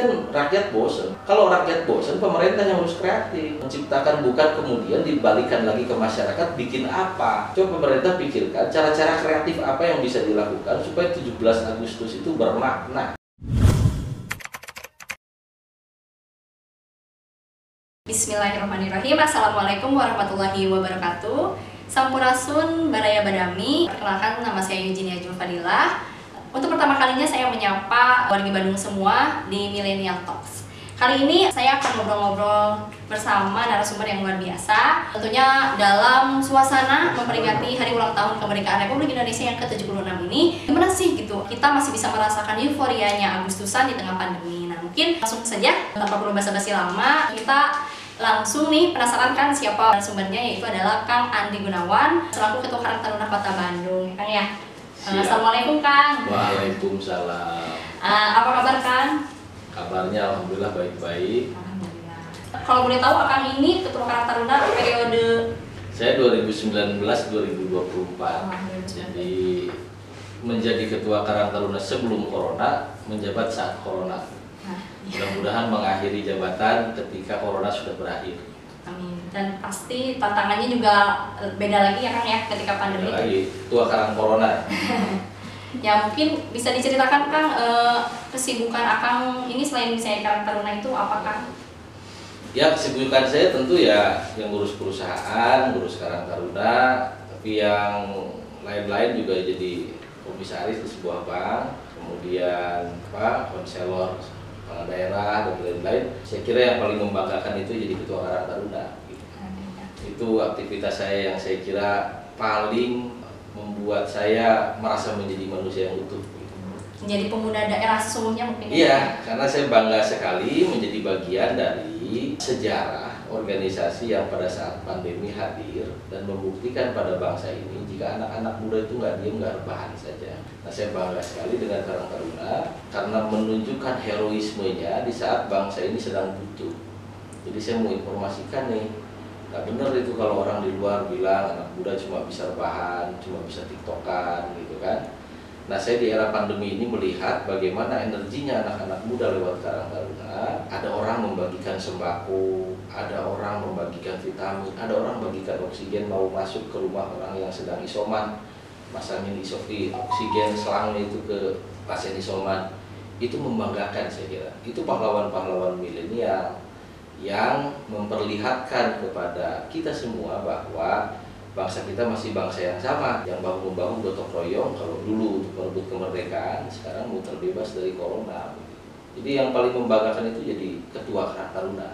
kan rakyat bosen. Kalau rakyat bosen, pemerintah yang harus kreatif. Menciptakan bukan kemudian dibalikan lagi ke masyarakat, bikin apa? Coba pemerintah pikirkan cara-cara kreatif apa yang bisa dilakukan supaya 17 Agustus itu bermakna. Bismillahirrahmanirrahim Assalamualaikum warahmatullahi wabarakatuh Sampurasun Baraya Badami Perkenalkan nama saya Eugenia Julfadilah Untuk pertama kalinya saya menyapa warga Bandung semua di Millennial Talks. Kali ini saya akan ngobrol-ngobrol bersama narasumber yang luar biasa. Tentunya dalam suasana memperingati hari ulang tahun kemerdekaan Republik Indonesia yang ke-76 ini Gimana sih gitu, kita masih bisa merasakan euforianya Agustusan di tengah pandemi. Nah mungkin langsung saja tanpa perlu basa-basi lama Kita langsung nih penasaran kan siapa sumbernya yaitu adalah Kang Andi Gunawan selaku Ketua Karang Taruna Kota Bandung. Kang ya Siap. Assalamualaikum Kang Waalaikumsalam. Uh, apa kabar Kang? Kabarnya alhamdulillah baik-baik. Alhamdulillah kalau boleh tahu Kang ini Ketua Karang Taruna periode Saya 2019 2024. Jadi menjadi ketua Karang Taruna sebelum corona, menjabat saat corona. nah, Mudah-mudahan mengakhiri jabatan ketika corona sudah berakhir. Amin dan pasti tantangannya juga beda lagi ya Kang ya ketika pandemi Ada lagi ketua Karang Corona. ya mungkin bisa diceritakan Kang eh, kesibukan Akang ini selain misalnya Karang Taruna itu apa Kang? Ya kesibukan saya tentu ya yang ngurus perusahaan, ngurus Karang Taruna, tapi yang lain-lain juga jadi komisaris di sebuah bank, kemudian apa konselor kepala daerah dan lain-lain. Saya kira yang paling membanggakan itu jadi ketua Karang Taruna. Itu aktivitas saya yang saya kira paling membuat saya merasa menjadi manusia yang utuh. menjadi pemuda daerah sesungguhnya mungkin ya? Iya, karena saya bangga sekali menjadi bagian dari sejarah organisasi yang pada saat pandemi hadir dan membuktikan pada bangsa ini jika anak-anak muda itu nggak diem nggak rebahan saja. Nah, saya bangga sekali dengan Karang Taruna karena menunjukkan heroismenya di saat bangsa ini sedang butuh. Jadi saya mau informasikan nih, nggak benar itu kalau orang di luar bilang anak muda cuma bisa rebahan, cuma bisa tiktokan gitu kan. Nah, saya di era pandemi ini melihat bagaimana energinya anak-anak muda lewat Karang Taruna. Ada orang membagikan sembako, ada orang membagikan vitamin, ada orang membagikan oksigen mau masuk ke rumah orang yang sedang isoman, masangin isofi oksigen selangnya itu ke pasien isoman. Itu membanggakan saya kira. Itu pahlawan-pahlawan milenial yang memperlihatkan kepada kita semua bahwa bangsa kita masih bangsa yang sama. Yang bahu membahu gotong royong kalau dulu untuk merebut kemerdekaan sekarang mau terbebas dari corona. Jadi yang paling membanggakan itu jadi ketua Karang Taruna.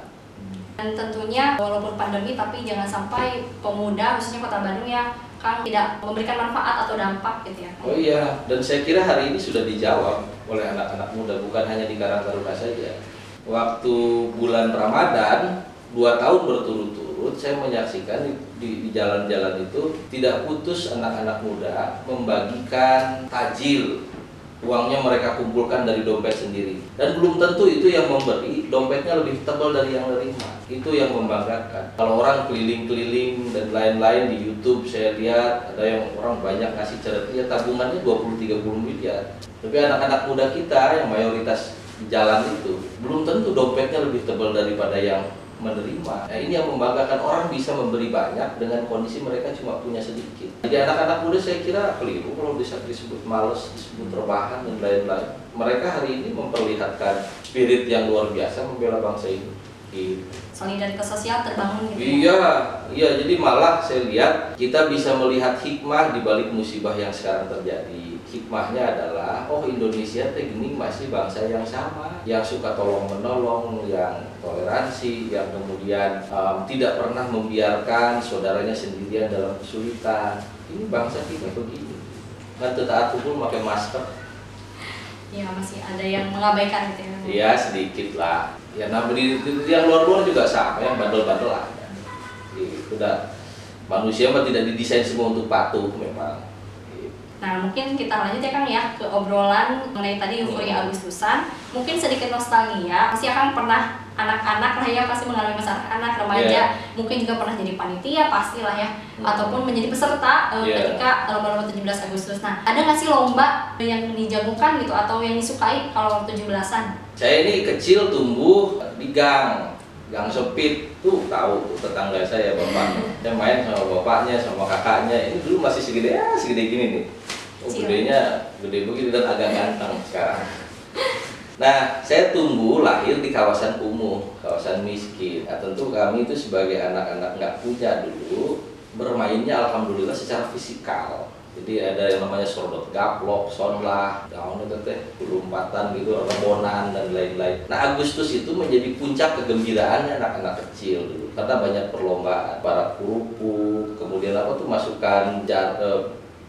Dan tentunya walaupun pandemi tapi jangan sampai pemuda khususnya kota Bandung ya Kang tidak memberikan manfaat atau dampak gitu ya. oh iya dan saya kira hari ini sudah dijawab oleh anak-anak muda bukan hanya di Karang Taruna saja. Waktu bulan Ramadan dua tahun berturut-turut saya menyaksikan di- jalan-jalan itu tidak putus anak-anak muda membagikan tajil uangnya mereka kumpulkan dari dompet sendiri. Dan belum tentu itu yang memberi dompetnya lebih tebal dari yang menerima itu yang membanggakan. Kalau orang keliling-keliling dan lain-lain di YouTube saya lihat ada yang orang banyak ngasih charity ya tabungannya 20-30 miliar. Tapi anak-anak muda kita yang mayoritas di jalan itu belum tentu dompetnya lebih tebal daripada yang menerima. Nah, ini yang membanggakan orang bisa memberi banyak dengan kondisi mereka cuma punya sedikit. Jadi anak-anak muda saya kira keliru kalau bisa disebut males, disebut rebahan dan lain-lain. Mereka hari ini memperlihatkan spirit yang luar biasa membela bangsa ini. Gitu. Solidaritas sosial terbangun gitu. ya. Iya, iya. Jadi malah saya lihat kita bisa melihat hikmah di balik musibah yang sekarang terjadi. Hikmahnya adalah, oh Indonesia teh gini masih bangsa yang sama, yang suka tolong menolong, yang toleransi, yang kemudian em, tidak pernah membiarkan saudaranya sendirian dalam kesulitan. Ini bangsa kita begini. Kan taat hukum pakai masker, Ya masih ada yang mengabaikan gitu ya. Iya sedikit lah. Ya nah di, di- di yang luar-luar juga sama, yang bandel-bandel lah. Itu udah manusia mah tidak didesain semua untuk patuh memang. Gitu. Nah mungkin kita lanjut ya Kang ya ke obrolan mengenai tadi euforia Hmm. Agustusan. Mungkin sedikit nostalgia. Pasti akan pernah anak-anak lah ya pasti mengalami masa anak remaja. Iya. Mungkin juga pernah jadi panitia pastilah ya. Hmm. Ataupun menjadi peserta eh, Iya. ketika lomba-lomba 17 Agustus. Nah ada nggak sih lomba yang dijagokan gitu atau yang disukai kalau 17-an? Saya ini kecil tumbuh di gang, gang sempit tuh tahu tuh tetangga saya bapak. Saya main sama bapaknya sama kakaknya. Ini dulu masih segede ya segede gini nih. Oh, gedenya gede begini dan agak ganteng sekarang. Nah, saya tumbuh lahir di kawasan kumuh, kawasan miskin. Nah, tentu kami itu sebagai anak-anak nggak punya dulu bermainnya alhamdulillah secara fisikal. Jadi ada yang namanya sordot gaplok, sonlah, daun itu teh, lompatan gitu, rebonan dan lain-lain. Nah Agustus itu menjadi puncak kegembiraannya anak-anak kecil dulu karena banyak perlombaan, para kerupuk, kemudian apa tuh masukkan jar, eh,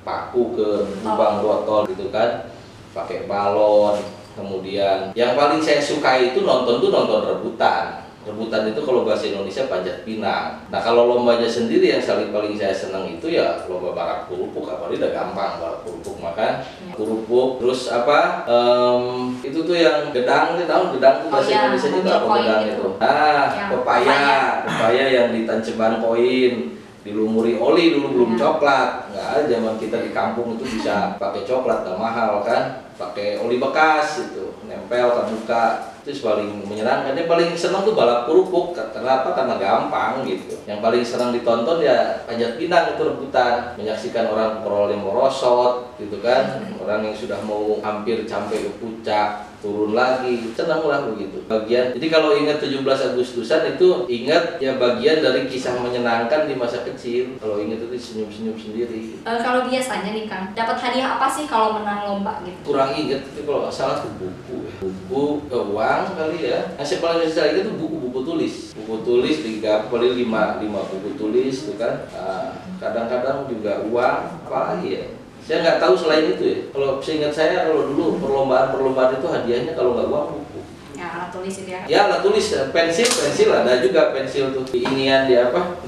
paku ke lubang botol gitu kan, pakai balon, kemudian yang paling saya sukai itu nonton tuh nonton rebutan. Rebutan itu kalau bahasa Indonesia panjat pinang. Nah kalau lombanya sendiri yang saling paling saya senang itu ya lomba barak kerupuk. Apalagi udah gampang barak kerupuk makan kerupuk. Terus apa? em, itu tuh yang gedang, itu tahu gedang tuh Oh bahasa iya, Indonesia itu apa gedang gitu. itu? Ah, Yang pepaya, pepaya. pepaya yang ditanceban koin dilumuri oli dulu belum Ya. coklat nggak ada zaman kita di kampung itu bisa pakai coklat nggak mahal kan pakai oli bekas itu nempel terbuka itu paling menyenangkan yang paling senang tuh balap kerupuk kenapa karena gampang gitu. Yang paling senang ditonton ya panjat pinang itu rebutan menyaksikan orang perol yang merosot gitu kan. Orang yang sudah mau hampir sampai ke puncak turun lagi senang lah begitu. Bagian jadi kalau ingat 17 Agustusan itu ingat ya bagian dari kisah menyenangkan di masa kecil. Kalau ingat itu senyum-senyum sendiri. Eh, kalau biasanya nih Kang, dapat hadiah apa sih kalau menang lomba gitu? kurang ingat tapi kalau salah tuh buku ya. buku eh, uang kali ya. Saya paling saya tuh buku-buku tulis. Buku tulis tiga paling lima lima buku tulis itu kan. Ah, kadang-kadang juga uang apalagi ya saya nggak tahu selain itu ya kalau seingat saya kalau dulu perlombaan-perlombaan itu hadiahnya kalau nggak uang buku Ya alat tulis itu ya. ya alat tulis pensil pensil ada juga pensil tuh di inian di apa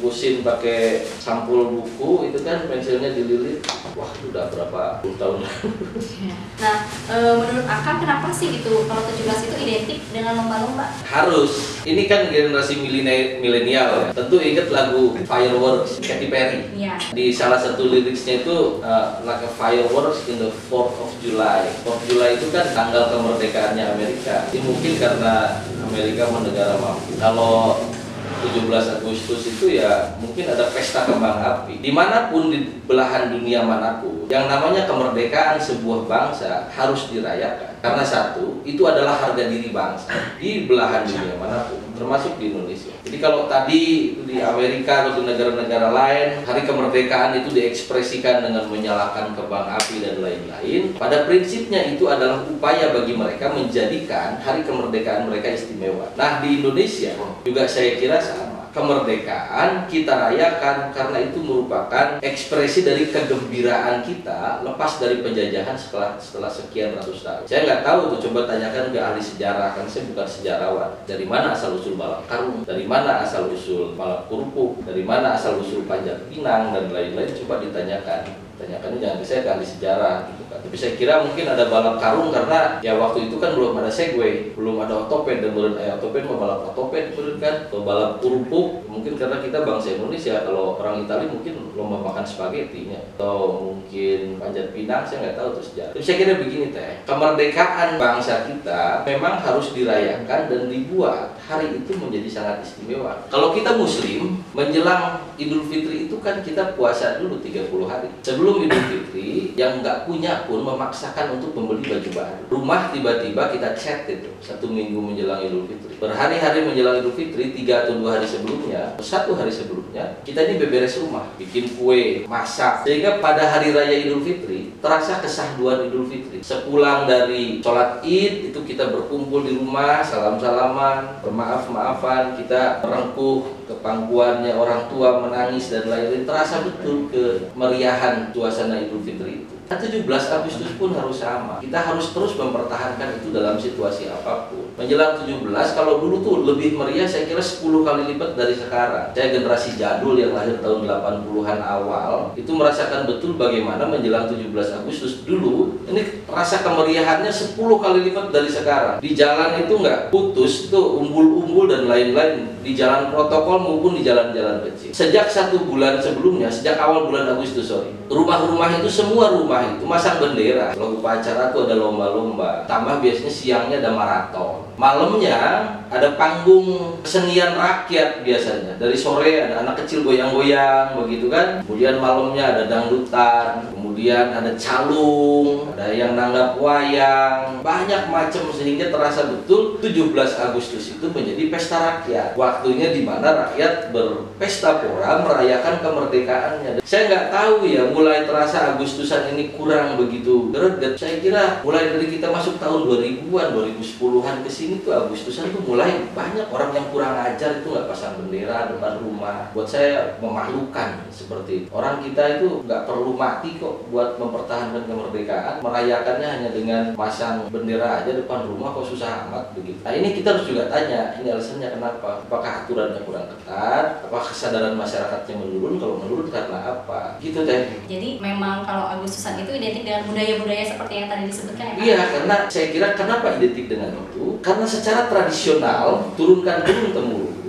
dibungkusin pakai sampul buku itu kan pensilnya dililit. Wah udah berapa puluh tahun. Nah, eh, menurut Akang kenapa sih gitu? Kalau 17 itu identik dengan lomba-lomba? harus. Ini kan generasi milenial ya. Tentu ingat lagu Fireworks Katy Perry. Iya. di salah satu liriknya itu uh, like a fireworks in the 4th of July. 4th July itu kan tanggal kemerdekaannya Amerika. Ini mungkin karena Amerika menegara mampu. Kalau 17 Agustus itu ya mungkin ada pesta kembang api. Di mana pun di belahan dunia mana pun yang namanya kemerdekaan sebuah bangsa harus dirayakan karena satu itu adalah harga diri bangsa di belahan dunia mana pun termasuk di Indonesia. Jadi kalau tadi di Amerika atau di negara-negara lain hari kemerdekaan itu diekspresikan dengan menyalakan kembang api dan lain-lain pada prinsipnya itu adalah upaya bagi mereka menjadikan hari kemerdekaan mereka istimewa. Nah di Indonesia juga saya kira sama kemerdekaan kita rayakan karena itu merupakan ekspresi dari kegembiraan kita lepas dari penjajahan setelah setelah sekian ratus tahun. Saya nggak tahu tuh coba tanyakan ke ahli sejarah kan saya bukan sejarawan. Dari mana asal usul balap karung? Dari mana asal usul balap kerupuk? Dari mana asal usul panjat pinang dan lain-lain? Coba ditanyakan. Tanyakannya jangan ke saya ahli sejarah gitu kan. Tapi saya kira mungkin ada balap karung karena ya waktu itu kan belum ada segway, belum ada otoped dan menurut eh, otoped mau balap otoped menurut kan. Kalau balap kerupuk mungkin karena kita bangsa Indonesia kalau orang Italia mungkin lomba makan spaghettinya atau mungkin panjat pinang saya nggak tahu terus sejarah. Tapi saya kira begini teh, kemerdekaan bangsa kita memang harus dirayakan dan dibuat hari itu menjadi sangat istimewa. Kalau kita muslim menjelang Idul Fitri itu kan kita puasa dulu 30 hari. Sebelum Idul Fitri yang nggak punya pun memaksakan untuk membeli baju baru. Rumah tiba-tiba kita cat itu satu minggu menjelang Idul Fitri. Berhari-hari menjelang Idul Fitri, tiga atau dua hari sebelumnya, satu hari sebelumnya, kita ini beberes rumah, bikin kue, masak. Sehingga pada hari raya Idul Fitri terasa kesahduan Idul Fitri. Sepulang dari sholat Id itu kita berkumpul di rumah, salam-salaman, bermaaf-maafan, kita merengkuh kepangkuannya orang tua menangis dan lain-lain. Terasa betul kemeriahan suasana Idul Fitri 17 Agustus pun harus sama. Kita harus terus mempertahankan itu dalam situasi apa pun. Menjelang 17 kalau dulu tuh lebih meriah saya kira 10 kali lipat dari sekarang. Saya generasi jadul yang lahir tahun 80-an awal itu merasakan betul bagaimana menjelang 17 Agustus dulu ini rasa kemeriahannya 10 kali lipat dari sekarang. Di jalan itu nggak putus tuh umbul-umbul dan lain-lain di jalan protokol maupun di jalan-jalan kecil. Sejak satu bulan sebelumnya, sejak awal bulan Agustus sorry, rumah-rumah itu semua rumah rumah itu masang bendera. Kalau upacara tuh ada lomba-lomba. Tambah biasanya siangnya ada maraton. Malamnya ada panggung kesenian rakyat biasanya. Dari sore ada anak kecil goyang-goyang begitu kan. Kemudian malamnya ada dangdutan, kemudian ada calung, ada yang nanggap wayang, banyak macam sehingga terasa betul 17 Agustus itu menjadi pesta rakyat. Waktunya di mana rakyat berpesta pora merayakan kemerdekaannya. Saya nggak tahu ya mulai terasa Agustusan ini kurang begitu greget. Saya kira mulai dari kita masuk tahun 2000-an, 2010-an ke sini tuh Agustusan tuh mulai banyak orang yang kurang ajar itu nggak pasang bendera depan rumah. Buat saya memalukan seperti itu. Orang kita itu nggak perlu mati kok buat mempertahankan kemerdekaan. Merayakannya hanya dengan pasang bendera aja depan rumah kok susah amat begitu. Nah ini kita harus juga tanya, ini alasannya kenapa? Apakah aturannya kurang ketat? Apakah kesadaran masyarakatnya menurun? Kalau menurun karena apa? Gitu deh. Jadi memang kalau Agustusan itu identik dengan budaya-budaya seperti yang tadi disebutkan ya? Iya, karena saya kira kenapa identik dengan itu? Karena secara tradisional turunkan turun temurun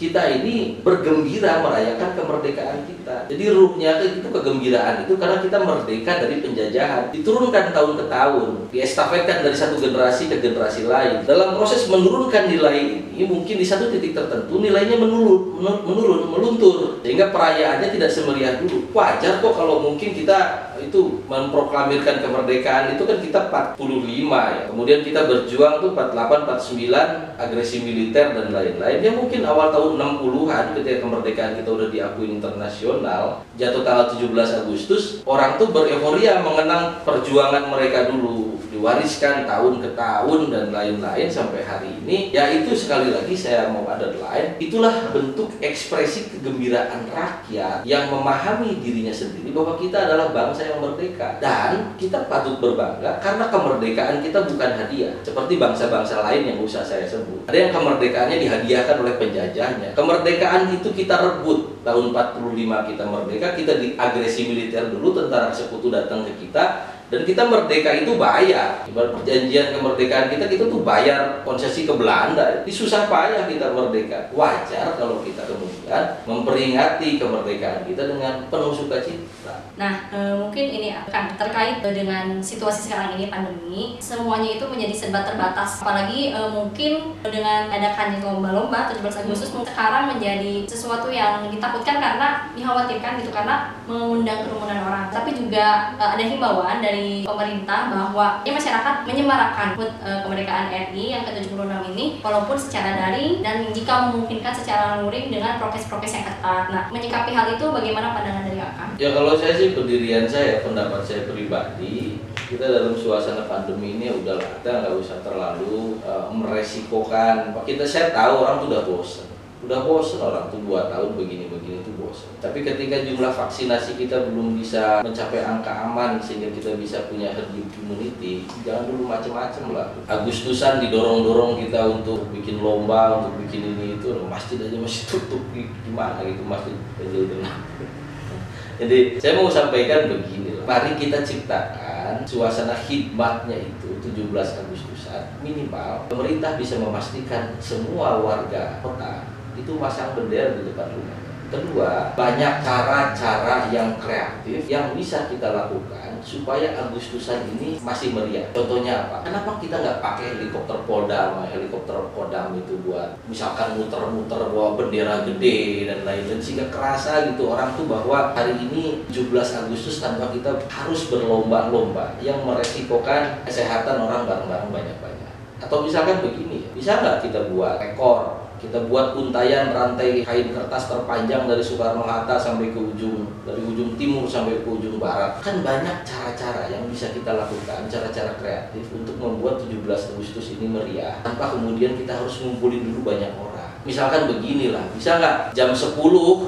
kita ini bergembira merayakan kemerdekaan kita. Jadi ruhnya itu kegembiraan itu karena kita merdeka dari penjajahan. Diturunkan tahun ke tahun, diestafetkan dari satu generasi ke generasi lain. Dalam proses menurunkan nilai ini mungkin di satu titik tertentu nilainya menurun, menurun meluntur sehingga perayaannya tidak semeriah dulu. Wajar kok kalau mungkin kita itu memproklamirkan kemerdekaan itu kan kita 45 ya. Kemudian kita berjuang tuh 48 49 agresi militer dan lain-lain. Ya mungkin awal tahun 60-an ketika kemerdekaan kita udah diakui internasional, jatuh tanggal 17 Agustus, orang tuh bereforia mengenang perjuangan mereka dulu diwariskan tahun ke tahun dan lain-lain sampai hari ini ya itu sekali lagi saya mau ada lain itulah bentuk ekspresi kegembiraan rakyat yang memahami dirinya sendiri bahwa kita adalah bangsa yang merdeka. Dan kita patut berbangga karena kemerdekaan kita bukan hadiah seperti bangsa-bangsa lain yang usah saya sebut. Ada yang kemerdekaannya dihadiahkan oleh penjajahnya. Kemerdekaan itu kita rebut. Tahun 45 kita merdeka kita diagresi militer dulu tentara sekutu datang ke kita dan kita merdeka itu bayar. Ibarat perjanjian kemerdekaan kita kita tuh bayar konsesi ke Belanda. Ini susah payah kita merdeka. Wajar kalau kita kemudian memperingati kemerdekaan kita dengan penuh sukacita. Nah, e, mungkin ini akan terkait dengan situasi sekarang ini pandemi, semuanya itu menjadi serba terbatas. Apalagi e, mungkin dengan adakan lomba-lomba 17 Agustus sekarang menjadi sesuatu yang ditakutkan karena dikhawatirkan gitu karena mengundang kerumunan orang. Tapi juga e, ada himbauan dari pemerintah bahwa ya masyarakat menyemarakan HUT e, kemerdekaan RI yang ke-76 ini walaupun secara daring dan jika memungkinkan secara luring dengan prokes-prokes yang ketat. Nah, menyikapi hal itu bagaimana pandangan dari Akang? Ya kalau saya sih pendirian saya, pendapat saya pribadi, kita dalam suasana pandemi ini ya udahlah kita nggak usah terlalu uh, meresikokan. Kita saya tahu orang tuh udah bosen, udah bosen orang tuh dua tahun begini-begini tuh Tapi ketika jumlah vaksinasi kita belum bisa mencapai angka aman sehingga kita bisa punya herd immunity, jangan dulu macam-macam lah. Agustusan didorong-dorong kita untuk bikin lomba, untuk bikin ini itu, masjid aja masih tutup gimana gitu masjid itu. Jadi saya mau sampaikan begini loh. Mari kita ciptakan suasana khidmatnya itu 17 Agustusan minimal pemerintah bisa memastikan semua warga kota itu masang bendera di depan rumah. Kedua, banyak cara-cara yang kreatif yang bisa kita lakukan supaya Agustusan ini masih meriah. Contohnya apa? Kenapa kita nggak pakai helikopter Polda, helikopter Kodam itu buat misalkan muter-muter bawa bendera gede dan lain-lain sehingga kerasa gitu orang tuh bahwa hari ini 17 Agustus tanpa kita harus berlomba-lomba yang meresikokan kesehatan orang bareng-bareng banyak-banyak. Atau misalkan begini, bisa nggak kita buat rekor kita buat untayan rantai kain kertas terpanjang dari Soekarno Hatta sampai ke ujung dari ujung timur sampai ke ujung barat. Kan banyak cara-cara yang bisa kita lakukan cara-cara kreatif untuk membuat 17 Agustus ini meriah. Tanpa kemudian kita harus ngumpulin dulu banyak orang misalkan beginilah bisa nggak jam 10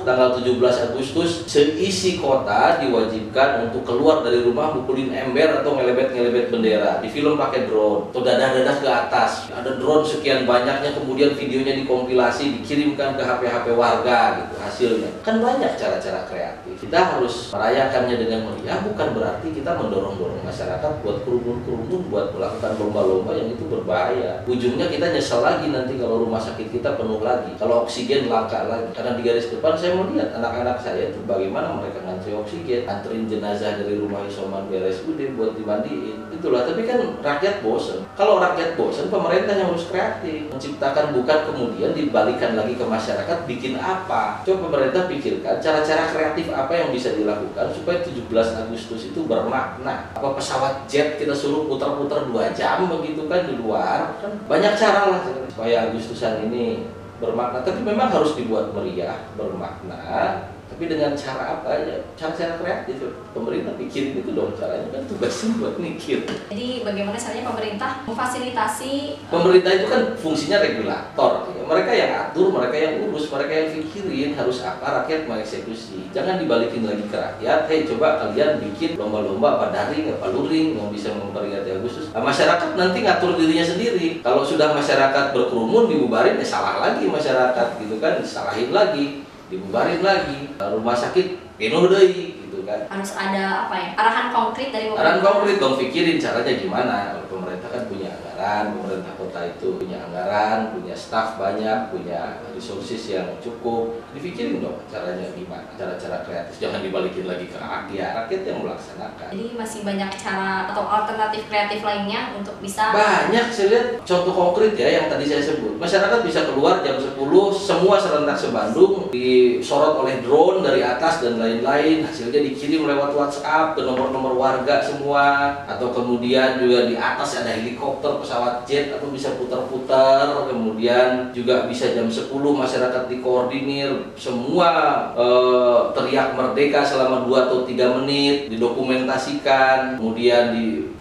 tanggal 17 Agustus seisi kota diwajibkan untuk keluar dari rumah mukulin ember atau ngelebet-ngelebet bendera? Di film pakai drone. Atau dadah-dadah ke atas. Ada drone sekian banyaknya kemudian videonya dikompilasi dikirimkan ke HP-HP warga gitu hasilnya. Kan banyak cara-cara kreatif. Kita harus merayakannya dengan meriah bukan berarti kita mendorong-dorong masyarakat buat kerumun-kerumun buat melakukan lomba-lomba yang itu berbahaya. Ujungnya kita nyesel lagi nanti kalau rumah sakit kita penuh lagi, kalau oksigen langka lagi. Karena di garis depan saya mau lihat anak-anak saya itu bagaimana mereka ngantri oksigen, anterin jenazah dari rumah isoman BRSUD buat dimandiin. Itulah, tapi kan rakyat bosen. Kalau rakyat bosen, pemerintah yang harus kreatif, menciptakan bukan kemudian dibalikan lagi ke masyarakat bikin apa. Coba pemerintah pikirkan cara-cara kreatif apa yang bisa dilakukan supaya 17 Agustus itu bermakna. Apa pesawat jet kita suruh putar-putar dua jam begitu kan di luar kan banyak cara lah supaya Agustusan ini bermakna. Tapi memang harus dibuat meriah bermakna tapi dengan cara apa ya cara-cara kreatif. Pemerintah pikirin itu dong caranya. Kan tugasnya buat mikir. Jadi bagaimana caranya pemerintah memfasilitasi pemerintah itu kan fungsinya regulator. Mereka yang atur mereka yang urus mereka yang pikirin harus apa rakyat mengeksekusi. Jangan dibalikin lagi ke rakyat. Hei coba kalian bikin lomba-lomba apa daring apa luring yang bisa memperingati Agustus. Nah, masyarakat nanti ngatur dirinya sendiri. Kalau sudah masyarakat berkerumun dibubarin ya salah lagi masyarakat gitu kan? Disalahin lagi dibubarin lagi. Rumah sakit penuh deh gitu kan. Harus ada apa ya? Arahan konkret dari Arahan konkret. Dong pikirin caranya gimana. Kalau pemerintah kan punya anggaran, pemerintah kota itu punya anggaran, punya staf banyak, punya resources yang cukup. Dipikirin dong caranya gimana, cara-cara kreatif. Jangan dibalikin lagi ke rakyat, rakyat yang melaksanakan. Jadi masih banyak cara atau alternatif kreatif lainnya untuk bisa Banyak saya lihat contoh konkret ya yang tadi saya sebut. Masyarakat bisa keluar jam 10, semua serentak sebandung disorot oleh drone dari atas dan lain-lain. Hasilnya dikirim lewat WhatsApp ke nomor-nomor warga semua atau kemudian juga di atas ada helikopter, pesawat jet atau bisa putar-putar. Kemudian juga bisa jam 10 masyarakat dikoordinir semua eh, teriak merdeka selama 2 atau 3 menit didokumentasikan, kemudian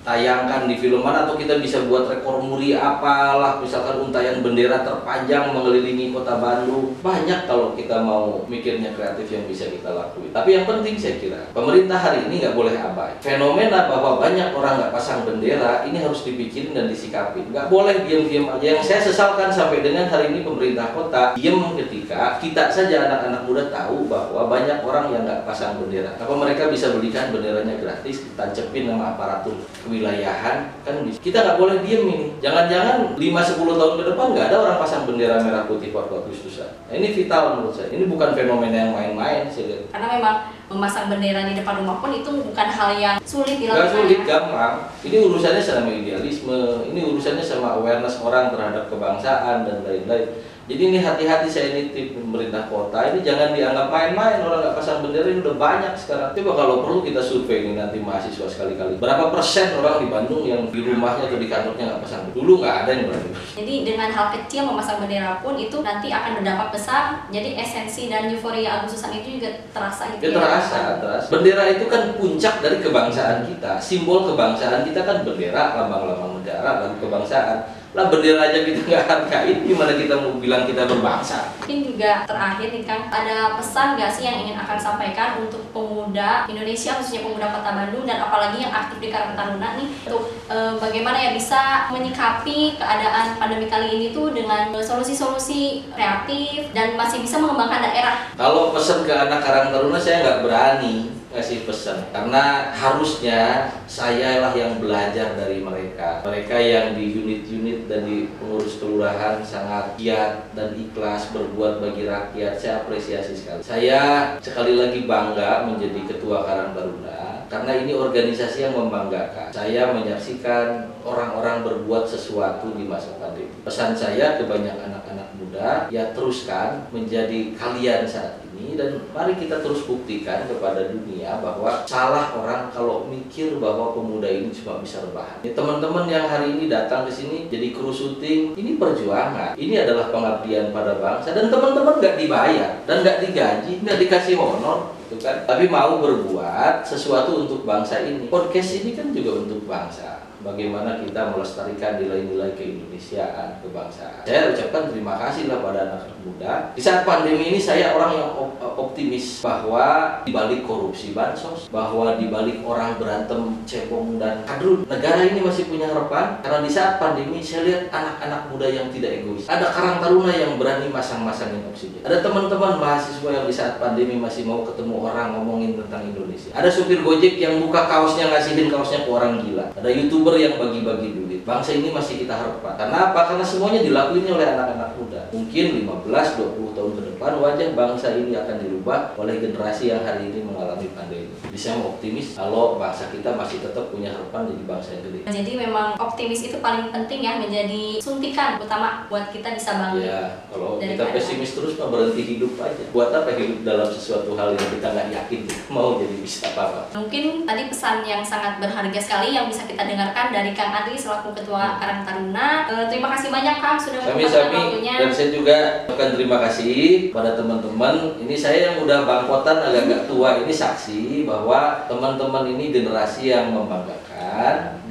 ditayangkan di filman atau kita bisa buat rekor muri apalah misalkan untayan bendera terpanjang mengelilingi kota Bandung. Banyak kalau kita mau mikirnya kreatif yang bisa kita lakuin. Tapi yang penting saya kira pemerintah hari ini nggak boleh abai. Fenomena bahwa banyak orang nggak pasang bendera ini harus dipikirin dan disikapin. Nggak boleh diam-diam aja. Yang saya sesalkan sampai dengan hari ini pemerintah kota diam ketika kita saja anak-anak muda tahu bahwa banyak orang yang nggak pasang bendera. Apa mereka bisa belikan benderanya gratis, ditancepin sama aparatur kewilayahan kan. Kita nggak boleh diem ini. Jangan-jangan 5-10 tahun ke depan nggak ada orang pasang bendera merah putih waktu Agustusan. Nah, ini vital menurut saya. Ini bukan fenomena yang main-main lihat. karena memang memasang bendera di depan rumah pun itu bukan hal yang sulit dilakukan. sulit, ya. gampang. Ini urusannya sama idealisme, ini urusannya sama awareness orang terhadap kebangsaan dan lain-lain. Jadi ini hati-hati saya nitip pemerintah kota ini jangan dianggap main-main orang nggak pasang bendera ini udah banyak sekarang. Coba kalau perlu kita survei ini nanti mahasiswa sekali-kali. Berapa persen orang di Bandung yang di rumahnya atau di kantornya nggak pasang bendera? Dulu nggak ada yang berani. Jadi dengan hal kecil memasang bendera pun itu nanti akan berdampak besar. Jadi esensi dan euforia Agustusan itu juga terasa gitu Ya terasa, terasa. Bendera itu kan puncak dari kebangsaan kita. Simbol kebangsaan kita kan bendera, lambang-lambang negara, lalu kebangsaan. Lah bendera aja kita nggak hargain, gimana kita mau bilang kita berbangsa? Mungkin juga terakhir nih Kang, ada pesan nggak sih yang ingin akan sampaikan untuk pemuda Indonesia khususnya pemuda Kota Bandung dan apalagi yang aktif di Karang Taruna nih untuk eh, bagaimana ya bisa menyikapi keadaan pandemi kali ini tuh dengan solusi-solusi kreatif dan masih bisa mengembangkan daerah. Kalau pesan ke anak Karang Taruna saya nggak berani kasih pesan. Karena harusnya saya lah yang belajar dari mereka. Mereka yang di unit-unit dan di pengurus kelurahan sangat giat dan ikhlas berbuat bagi rakyat. Saya apresiasi sekali. Saya sekali lagi bangga menjadi ketua Karang Taruna karena ini organisasi yang membanggakan. Saya menyaksikan orang-orang berbuat sesuatu di masa pandemi. Pesan saya ke banyak anak-anak muda ya teruskan menjadi kalian saat ini dan mari kita terus buktikan kepada dunia bahwa salah orang kalau mikir bahwa pemuda ini cuma bisa rebahan. Teman-teman yang hari ini datang ke sini jadi kru syuting, ini perjuangan. Ini adalah pengabdian pada bangsa dan teman-teman nggak dibayar dan nggak digaji, nggak dikasih honor gitu kan. Tapi mau berbuat sesuatu untuk bangsa ini. Podcast ini kan juga untuk bangsa bagaimana kita melestarikan nilai-nilai keindonesiaan, kebangsaan. Saya ucapkan terima kasih lah pada anak-anak muda. Di saat pandemi ini saya orang yang op- optimis bahwa di balik korupsi bansos, bahwa di balik orang berantem cebong dan kadrun, negara ini masih punya harapan. Karena di saat pandemi saya lihat anak-anak muda yang tidak egois. Ada Karang Taruna yang berani masang-masangin oksigen. Ada teman-teman mahasiswa yang di saat pandemi masih mau ketemu orang ngomongin tentang Indonesia. Ada supir Gojek yang buka kaosnya ngasihin kaosnya ke orang gila. Ada youtuber yang bagi-bagi duit. Bangsa ini masih kita harapkan. Karena apa? Karena semuanya dilakuin oleh anak-anak muda. Mungkin 15-20 tahun ke depan wajah bangsa ini akan dirubah oleh generasi yang hari ini mengalami pandemi. Bisa optimis kalau bangsa kita masih tetap punya harapan jadi bangsa yang gede. Jadi memang optimis itu paling penting ya menjadi suntikan utama buat kita bisa bangkit. Ya, kalau kita Daripada- pesimis terus mah berhenti hidup aja. Buat apa hidup dalam sesuatu hal yang kita nggak yakin kita mau jadi bisa apa-apa? Mungkin tadi pesan yang sangat berharga sekali yang bisa kita dengarkan dari Kang Andri selaku Ketua Karang Taruna. Eh, terima kasih banyak Kang sudah menyempatkan waktunya. dan saya juga ucapkan terima kasih pada teman-teman. Ini saya yang udah bangkotan agak-agak tua ini saksi bahwa teman-teman ini generasi yang membanggakan,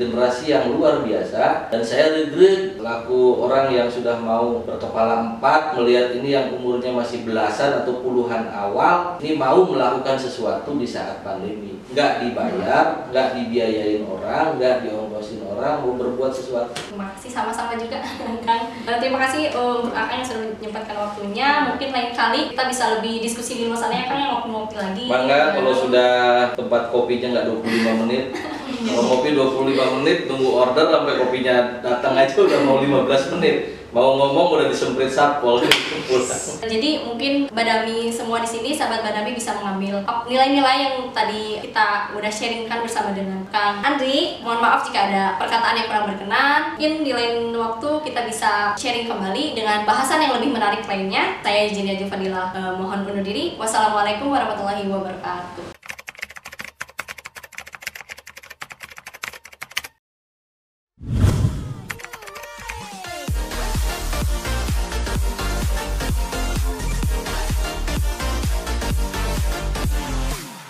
generasi yang luar biasa dan saya regret laku orang yang sudah mau berkepala empat melihat ini yang umurnya masih belasan atau puluhan awal ini mau melakukan sesuatu di saat pandemi. Nggak dibayar, nggak dibiayain orang, nggak diongkosin orang, mau berbuat sesuatu. Terima kasih sama-sama juga Kang. Eh, terima kasih untuk Akang yang sudah menyempatkan waktunya. Mungkin lain kali kita bisa lebih diskusi di luar sana ya Kang yang ngopi-ngopi lagi. Bangga kalau sudah tempat kopinya nggak 25 menit. Kalau kopi 25 menit tunggu order sampai kopinya datang aja udah mau 15 menit. Mau ngomong udah disemprit satpol. Jadi mungkin Badami semua di sini sahabat Badami bisa mengambil nilai-nilai yang tadi kita udah sharingkan bersama dengan Kang Andri. Mohon maaf jika ada perkataan yang kurang berkenan. Mungkin di lain waktu kita bisa sharing kembali dengan bahasan yang lebih menarik lainnya. Saya Jinia Jufadila eh, mohon undur diri. Wassalamualaikum warahmatullahi wabarakatuh.